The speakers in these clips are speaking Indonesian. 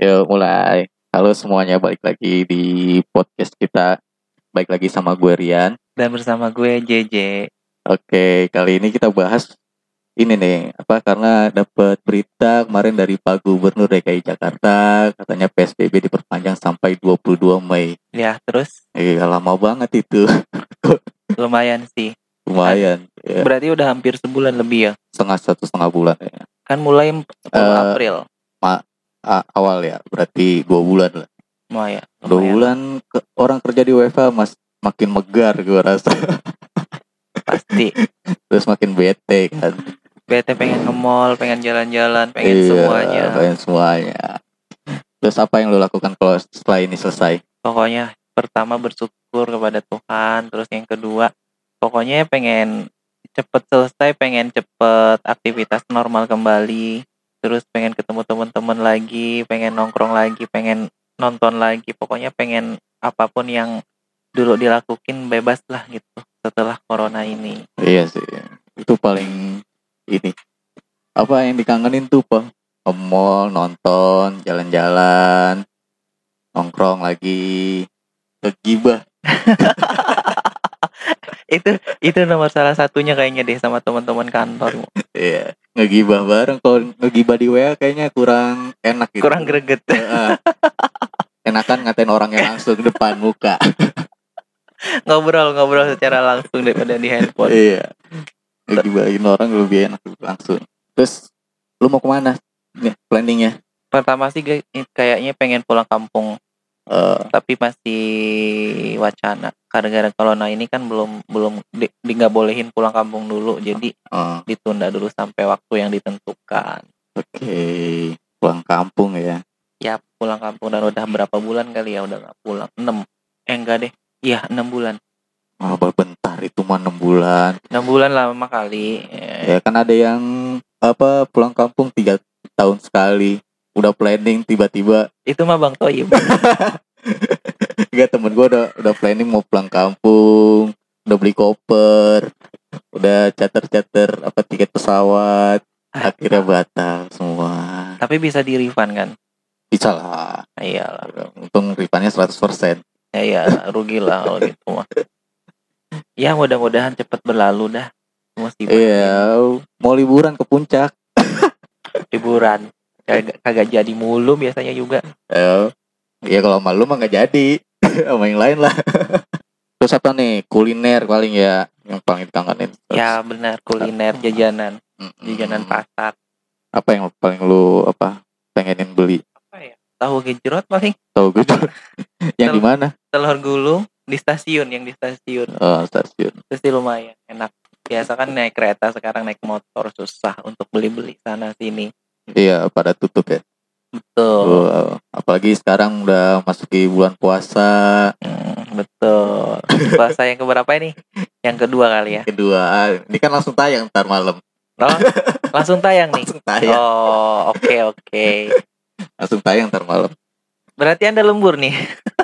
Yuk mulai. Halo semuanya, balik lagi di podcast kita. Balik lagi sama gue Rian. Dan bersama gue JJ. Oke, kali ini kita bahas ini nih, apa karena dapat berita kemarin dari Pak Gubernur DKI Jakarta, katanya PSBB diperpanjang sampai 22 Mei. Ya, terus Eh, lama banget itu. lumayan sih. Lumayan. Ya, Berarti udah hampir sebulan lebih ya. setengah satu setengah bulan ya. Kan mulai 10 Eh, April. A- awal ya, berarti dua bulan lah. Lumayan. Dua lumayan. bulan ke- orang kerja di WFH mas makin megar gue rasa. Pasti. Terus makin bete kan. Bete pengen ke mall, pengen jalan-jalan, pengen Iya, semuanya. Pengen semuanya. Terus apa yang lo lakukan kalau setelah ini selesai? Pokoknya pertama bersyukur kepada Tuhan. Terus yang kedua, pokoknya pengen cepet selesai, pengen cepet aktivitas normal kembali. Terus pengen ketemu teman-teman lagi, pengen nongkrong lagi, pengen nonton lagi. Pokoknya pengen apa pun yang dulu dilakuin bebas lah gitu setelah corona ini. Iya sih. Itu paling ini. Apa yang dikangenin tuh, Pak? Ke mall, nonton, jalan-jalan, nongkrong lagi, kegibah. itu itu nomor salah satunya kayaknya deh sama teman-teman kantor Iya, ngegibah bareng. Kalau ngegibah di WA kayaknya kurang enak gitu. kurang greget Heeh. Enakan ngatain orang yang langsung depan muka. ngobrol ngobrol secara langsung daripada di handphone Iya. Ngegibahin orang lebih enak langsung. Terus lu mau ke mana? Nih planningnya. pertama sih kayaknya pengen pulang kampung Eh, tapi masih wacana. Gara-gara corona ini kan belum belum di di- nggak bolehin pulang kampung dulu. Jadi eh, ditunda dulu sampai waktu yang ditentukan. Oke, pulang kampung ya. ya pulang kampung dan udah berapa bulan kali ya? Udah nggak pulang. Enam. Eh enggak deh. Iya enam bulan. Oh, bentar. Itu mah 6 bulan. enam bulan lama kali. Ya kan ada yang apa pulang kampung tiga tahun sekali. Udah planning tiba-tiba. Itu mah bang Toyib Enggak temen gue udah udah planning mau pulang kampung, udah beli koper, udah cater-cater apa tiket pesawat, akhirnya batal semua. tapi bisa di refund kan? Bisa lah, Ah, iyalah untung refundnya 100%. ya iya rugi lah kalau gitu mah. Ya mudah-mudahan cepet berlalu dah. Musibah Iya, mau liburan ke puncak. liburan kagak kagak jadi mulu biasanya juga. Ya, ya kalau malu mah nggak jadi, sama yang lain lah. Terus apa nih? Kuliner paling ya yang paling dikangenin? Terus, ya benar. Kuliner jajanan. Mm, jajanan pasar. Apa yang paling lu apa pengenin beli? apa ya? Tahu gejrot paling Tahu gue yang di mana? telur gulung di stasiun yang di stasiun. Oh, stasiun. terus sih lumayan enak. Biasa kan naik kereta sekarang naik motor susah untuk beli-beli sana sini Iya, pada tutup ya. betul Wow. Apalagi sekarang udah masuki bulan puasa. Hmm, betul puasa yang keberapa ini yang kedua kali ya Kedua, ini kan langsung tayang ntar malam. oh, langsung tayang nih Langsung tayang, oh oke oke langsung tayang ntar malam. berarti anda lembur nih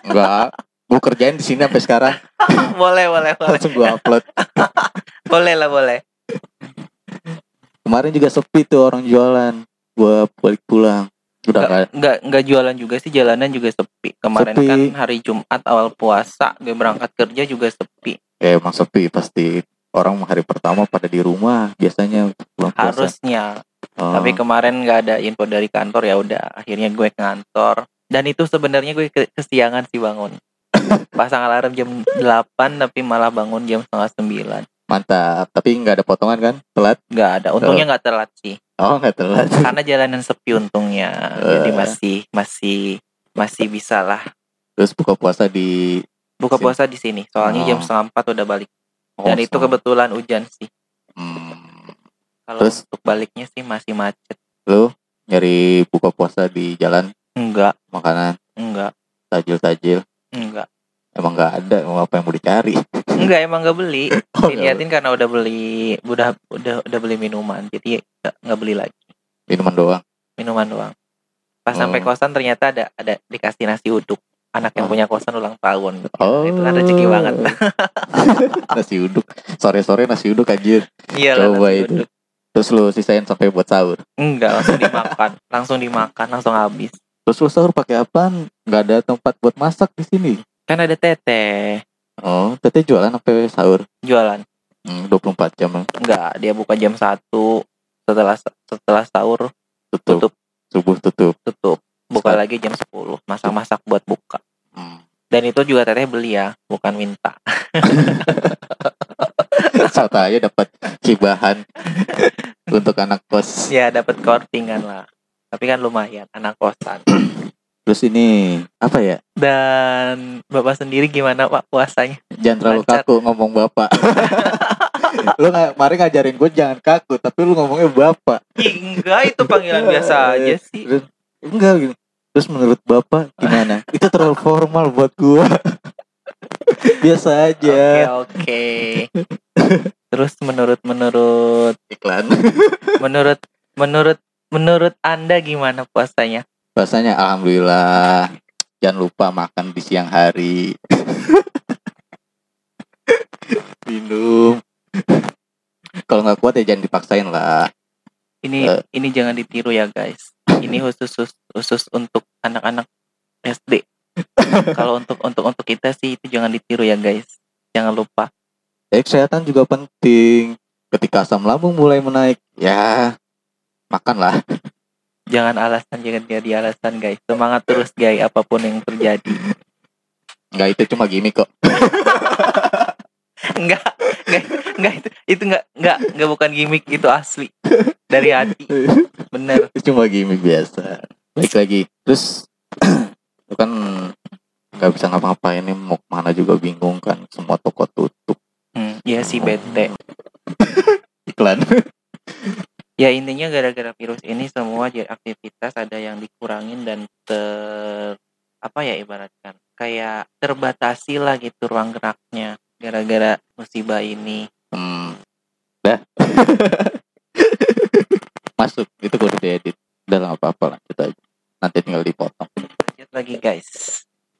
Enggak, gue kerjain di sini sampai sekarang. boleh boleh boleh Langsung gue upload. boleh lah boleh Kemarin juga sepi tuh orang jualan. Gue balik pulang. Udah nggak nggak nggak nggak jualan juga sih jalanan juga sepi kemarin Sepi. kan hari Jumat awal puasa gue berangkat kerja juga sepi ya emang sepi pasti. Orang hari pertama pada di rumah biasanya pulang puasa. harusnya Oh, tapi kemarin nggak ada info dari kantor ya udah akhirnya gue ke kantor dan itu sebenarnya gue ke- kesiangan sih bangun pasang alarm jam 8 tapi malah bangun jam setengah sembilan mantap. Tapi nggak ada potongan kan? Telat? nggak ada untungnya nggak telat sih Oh nggak telat. karena jalanan sepi untungnya jadi Eh. masih masih masih bisa lah Terus buka puasa di buka Sini. puasa di sini soalnya jam Oh. setengah empat udah balik oh, dan itu kebetulan hujan sih Hmm. kalau Terus? untuk baliknya sih masih macet Lu nyari buka puasa di jalan enggak makanan enggak tajil-tajil enggak emang nggak ada mau apa yang mau dicari? Enggak emang enggak beli. Oh, nggak diliatin karena udah beli udah udah udah beli minuman. Jadi nggak nggak beli lagi. Minuman doang? Minuman doang. Pas sampai Oh. kosan ternyata ada ada dikasih nasi uduk. Anak yang Oh. punya kosan ulang tahun. Oh. Itu kan rezeki banget. Nasi uduk. Sore-sore nasi uduk anjir. Iya Coba nasi itu. uduk. Terus lu sisain sampai buat sahur? Enggak langsung dimakan. Langsung dimakan langsung habis. Terus lu sahur pakai apaan? Nggak ada tempat buat masak di sini. Kan ada teteh Oh, teteh jualan sampai sahur. jualan. Hmm, 24 jam. Enggak, dia buka jam 1 setelah setelah sahur tutup. tutup Subuh tutup. tutup. Buka Saat- lagi jam 10. Masak-masak buat buka. Hmm. Dan itu juga teteh beli ya, bukan minta. Satu aja dapat hibahan untuk anak kos. Ya dapat kortingan lah. Tapi kan lumayan anak kosan. Terus ini apa ya? Dan Bapak sendiri gimana Pak puasanya? Jangan terlalu Lancar. kaku ngomong bapak. lu nggak kemarin ngajarin gue jangan kaku, tapi lu ngomongnya bapak. Enggak, itu panggilan biasa aja sih. Terus, enggak gitu. Terus menurut bapak gimana? Itu terlalu formal buat gua. Biasa Oke, aja. oke. Terus menurut menurut Iklan. menurut menurut menurut Anda gimana puasanya? Rasanya alhamdulillah. Jangan lupa makan di siang hari. Minum. Kalau nggak kuat ya jangan dipaksain lah. Ini Eh. ini jangan ditiru ya, guys. Ini khusus khusus, khusus untuk anak-anak SD. Kalau untuk untuk untuk kita sih itu jangan ditiru ya, guys. Jangan lupa. Ya, kesehatan juga penting. Ketika asam lambung mulai menaik, ya makanlah. Jangan alasan jangan jadi alasan, guys. Semangat terus, guys, apa pun yang terjadi. Enggak itu cuma gimmick kok. Enggak, enggak, enggak itu itu enggak enggak enggak bukan gimmick, itu asli. Dari hati. Bener. itu cuma gimmick biasa. Baik lagi. Terus lu kan nggak bisa ngapa-ngapain nih mau ke mana juga bingung kan semua toko tutup Hmm, ya sih bete. iklan Ya intinya gara-gara virus ini semua jadi aktivitas ada yang dikurangin dan ter apa ya ibaratkan kayak terbatasi lah gitu ruang geraknya gara-gara musibah ini. hmm. dah masuk itu gue udah diedit udah lah, nggak apa-apa lanjut aja nanti tinggal dipotong Lanjut lagi guys.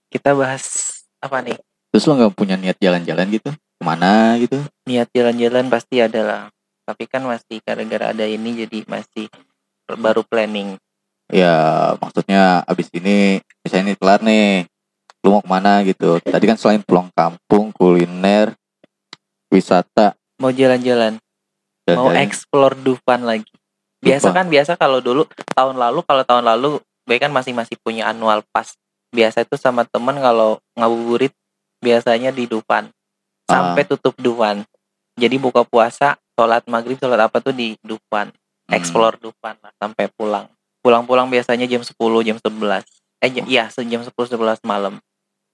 Kita bahas apa nih? terus lo nggak punya niat jalan-jalan gitu ke mana gitu Niat jalan-jalan pasti ada lah. Tapi kan masih gara-gara ada ini jadi masih baru planning. ya maksudnya abis ini misalnya ini kelar nih lu mau ke mana gitu tadi kan selain pulang kampung kuliner wisata Mau jalan-jalan, mau explore Dufan lagi. Biasa Dufan. kan biasa kalau dulu tahun lalu kalau tahun lalu baik kan masih masih punya annual pass. Biasa itu sama temen kalau ngabuburit biasanya di Dufan sampai Ah. tutup Dufan. Jadi buka puasa, sholat maghrib, sholat apa tuh di Dufan. Hmm. Explore Dufan lah sampai pulang. Pulang-pulang biasanya jam 10, jam 11. Eh jam, iya jam 10 11 malam.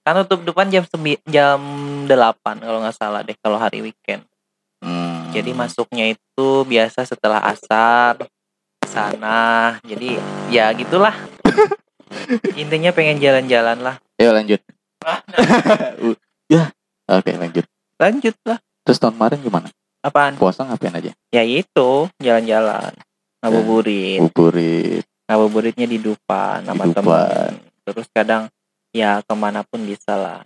Kan tutup Dufan jam sembi- jam 8 kalau nggak salah deh kalau hari weekend. Hmm. Jadi masuknya itu biasa setelah asar sana. Jadi ya gitulah. Intinya pengen jalan-jalan lah. Ayo lanjut. Ya. Oke lanjut. Lanjut lah. Terus tahun kemarin gimana? Apaan? Puasa ngapain aja? Ya itu jalan-jalan. Ngabuburit. Buburit. Ngabuburitnya di Dupan sama temen. Terus kadang ya ke mana pun bisa lah.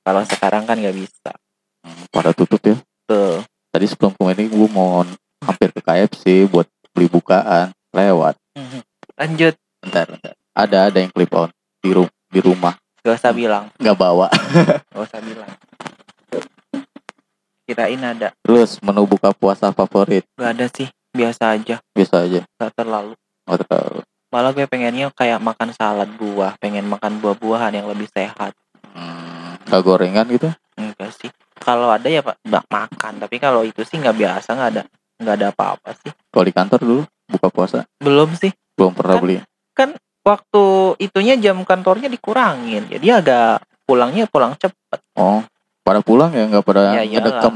Kalau sekarang kan nggak bisa. Hmm, Pada tutup ya. Tuh. Tadi sebelum kemarin gue mau hampir ke KFC buat beli bukaan. Lewat. Lanjut. Bentar, bentar. Ada ada yang clip on di ru- di rumah Gak usah bilang. nggak bawa. Gak usah bilang. Kirain ada. Terus menu buka puasa favorit Gak ada sih. Biasa aja. biasa aja. Gak terlalu. Oh, terlalu. Malah gue pengennya kayak makan salad buah, pengen makan buah-buahan yang lebih sehat. Hmm, nggak gorengan gitu? Enggak sih. Kalau ada ya pak, bak makan. Tapi kalau itu sih nggak biasa, nggak ada, nggak ada apa-apa sih. Kalau di kantor dulu buka puasa Belum sih. belum pernah Kan- beli. Waktu itunya jam kantornya dikurangin, jadi agak pulangnya pulang cepet. Oh, pada pulang ya nggak pada ya ngedekam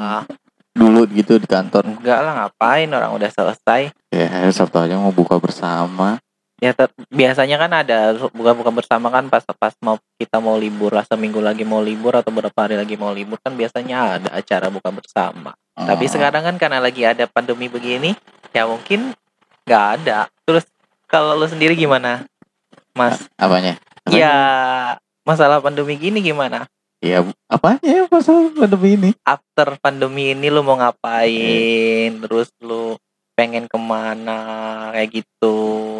dulu gitu di kantor. Enggak lah ngapain orang udah selesai. Ya, Sabtu aja mau buka bersama. Ya biasanya kan ada buka-buka bersama kan pas pas mau kita mau libur lah seminggu lagi mau libur atau beberapa hari lagi mau libur kan biasanya ada acara buka bersama. Tapi Oh. sekarang kan karena lagi ada pandemi begini, ya mungkin nggak ada. Terus kalau lu sendiri gimana, Mas? apanya? Apanya? Ya masalah pandemi gini gimana? Ya, apanya ya masalah pandemi ini? After pandemi ini lu mau ngapain? Terus lu pengen ke mana? Kayak gitu.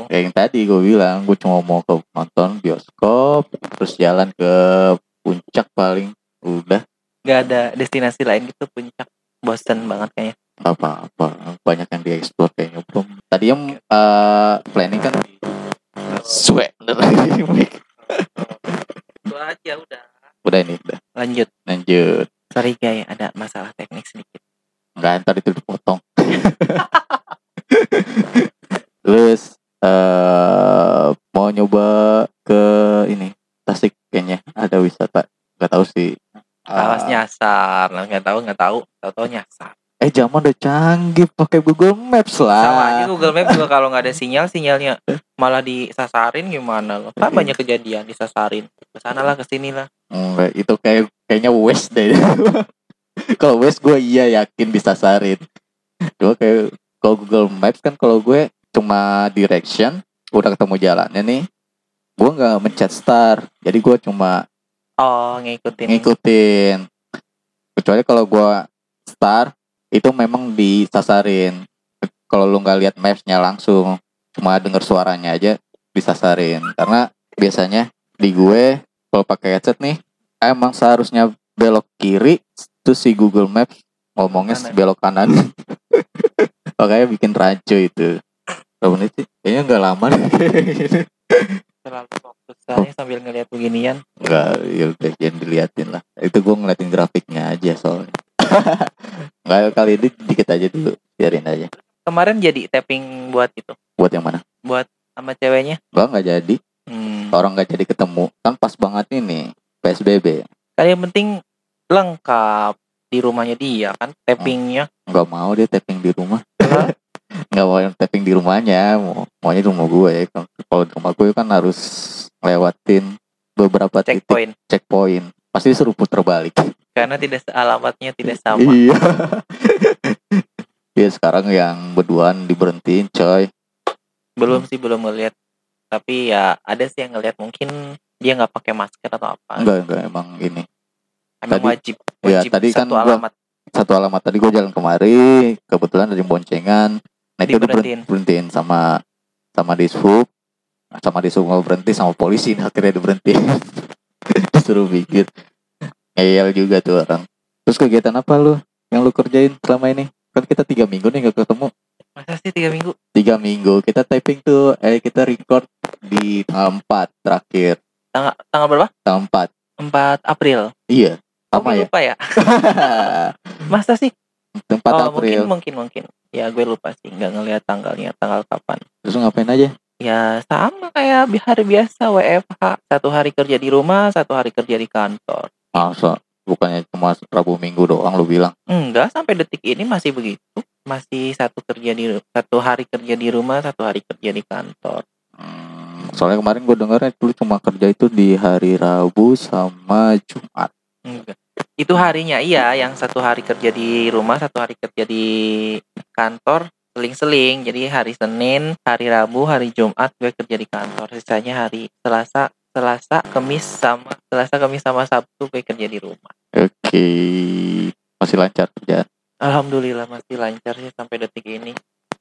Kayak yang tadi gue bilang gue cuma mau ke nonton bioskop terus jalan ke puncak paling udah. Nggak ada destinasi lain gitu puncak. Bosen banget kayaknya. Apa-apa. Banyak yang dieksplor kayaknya. Belum. Tadi yang eh, planning kan sweat itu aja udah udah ini udah. Lanjut. Lanjut. Sorry guys ada masalah teknik sedikit. Nggak ntar itu dipotong. Terus eh mau nyoba ke ini Tasik kayaknya. Ada wisata. Nggak tahu sih. Awas Ah, nyasar. Nggak tahu nggak tahu. Tahu tahu nyasar. Eh zaman udah canggih pakai Google Maps lah. Sama aja Google Maps juga kalau nggak ada sinyal sinyalnya malah disasarin gimana loh. Kan banyak kejadian disasarin. Ke sana lah ke sini lah Enggak, itu kayak kayaknya West deh. kalau West gue iya yakin disasarin. Cuma kayak kalau Google Maps kan kalau gue cuma direction, udah ketemu jalannya nih. Gue nggak mencet star, jadi gue cuma oh ngikutin ngikutin. Kecuali kalau gue star, itu memang disasarin. Kalau lu nggak lihat mapsnya langsung, cuma denger suaranya aja disasarin. Karena biasanya di gue kalau pakai headset nih, emang seharusnya belok kiri, terus si Google Maps ngomongnya Kanan. belok kanan. Makanya bikin rancu itu. Berapa menit sih? Kayaknya nggak lama deh. terlalu fokus soalnya sambil ngeliat beginian Enggak, ya udah jangan diliatin lah. Itu gue ngeliatin grafiknya aja soalnya. Enggak kali ini dikit aja dulu, biarin aja. kemarin jadi tapping buat itu Buat yang mana? buat sama ceweknya Gua nggak jadi, hmm. Orang nggak jadi ketemu. Kan pas banget ini PSBB. kan yang penting lengkap di rumahnya dia kan tappingnya Nggak mau dia tapping di rumah. Nggak mau yang tapping di rumahnya, mau maunya di rumah gue. Kalau di rumah gue kan harus lewatin beberapa titik checkpoint checkpoint. Pasti disuruh puter balik. karena tidak alamatnya tidak sama Iya. Iya sekarang yang berduaan diberhentiin coy. belum sih belum ngeliat tapi ya ada sih yang ngeliat mungkin dia nggak pakai masker atau apa Enggak enggak emang ini. emang tadi- wajib ya, wajib tadi kan satu gua- alamat Satu alamat tadi gue jalan kemari, kebetulan ada boncengan. Nah itu Diberhentiin. diberhentiin sama sama dishub, sama dishub mau berhenti sama polisi nah, akhirnya diberhentiin. Disuruh mikir. Ngeyel juga tuh orang. Terus kegiatan apa lu yang lu kerjain selama ini? Kan kita tiga minggu nih gak ketemu. masa sih tiga minggu Tiga minggu kita typing tuh, eh kita record di tanggal 4 terakhir. tanggal tanggal berapa Tanggal 4. 4 April Iya, sama gue ya. lupa ya masa sih 4 oh April. mungkin mungkin mungkin ya gue lupa sih nggak ngelihat tanggalnya tanggal kapan Terus ngapain aja? ya sama kayak hari biasa WFH satu hari kerja di rumah satu hari kerja di kantor Masa bukannya cuma Rabu Minggu doang lu bilang. enggak sampai detik ini masih begitu masih satu kerja di satu hari kerja di rumah satu hari kerja di kantor soalnya kemarin gue dengarnya dulu cuma kerja itu di hari Rabu sama Jumat. enggak. Itu harinya iya yang satu hari kerja di rumah satu hari kerja di kantor seling-seling. Jadi hari Senin hari Rabu hari Jumat gue kerja di kantor. Sisanya hari Selasa Selasa Kamis sama Selasa Kamis sama Sabtu gue kerja di rumah. Oke, masih lancar kerjaan. Alhamdulillah masih lancar sih sampai detik ini.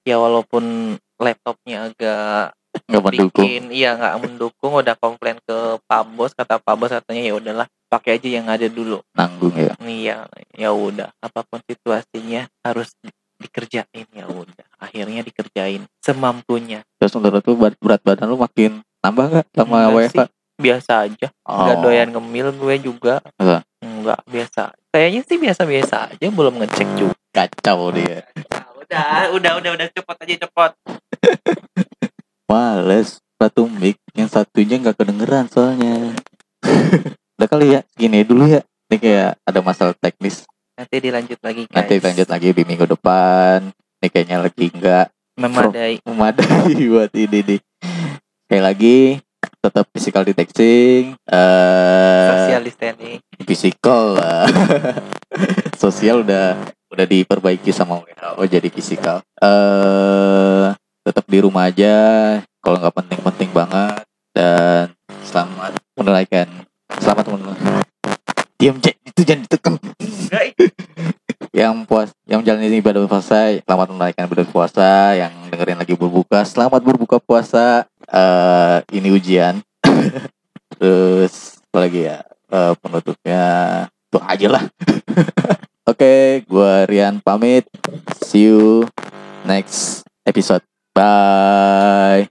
Ya walaupun laptopnya agak Nggak mendukung. bikin iya nggak mendukung udah komplain ke Pak Bos kata Pak Bos katanya ya udahlah pakai aja yang ada dulu Nanggung ya. iya ya udah apa pun situasinya harus di- dikerjain ya udah akhirnya dikerjain semampunya Terus menurut lu berat, berat badan lu makin nambah nggak sama Enggak WFH? biasa aja Oh, doyan ngemil gue juga Enggak. nggak biasa kayaknya sih biasa-biasa aja belum ngecek juga Kacau dia. udah udah udah udah cepet aja cepet Males. Satu mic, yang satunya nggak kedengeran soalnya. Udah kali ya, gini dulu ya. Ini kayak ada masalah teknis. nanti dilanjut lagi guys Nanti lanjut lagi di minggu depan. Ini kayaknya lagi nggak memadai memadai buat ini nih. Sekali lagi tetap physical detecting, eh social distancing physical lah. Sosial udah udah diperbaiki sama WHO jadi physical. Eh tetap di rumah aja kalau nggak penting-penting banget dan selamat menunaikan. Selamat menunaikan. Diam Jack itu jangan ditekan. yang puas yang menjalani ibadah puasa selamat menunaikan ibadah puasa. Yang dengerin lagi berbuka selamat berbuka puasa. Eh ini ujian. Terus apa lagi ya? Eh, penutupnya itu aja lah. Oke gua Rian pamit. See you next episode Bye.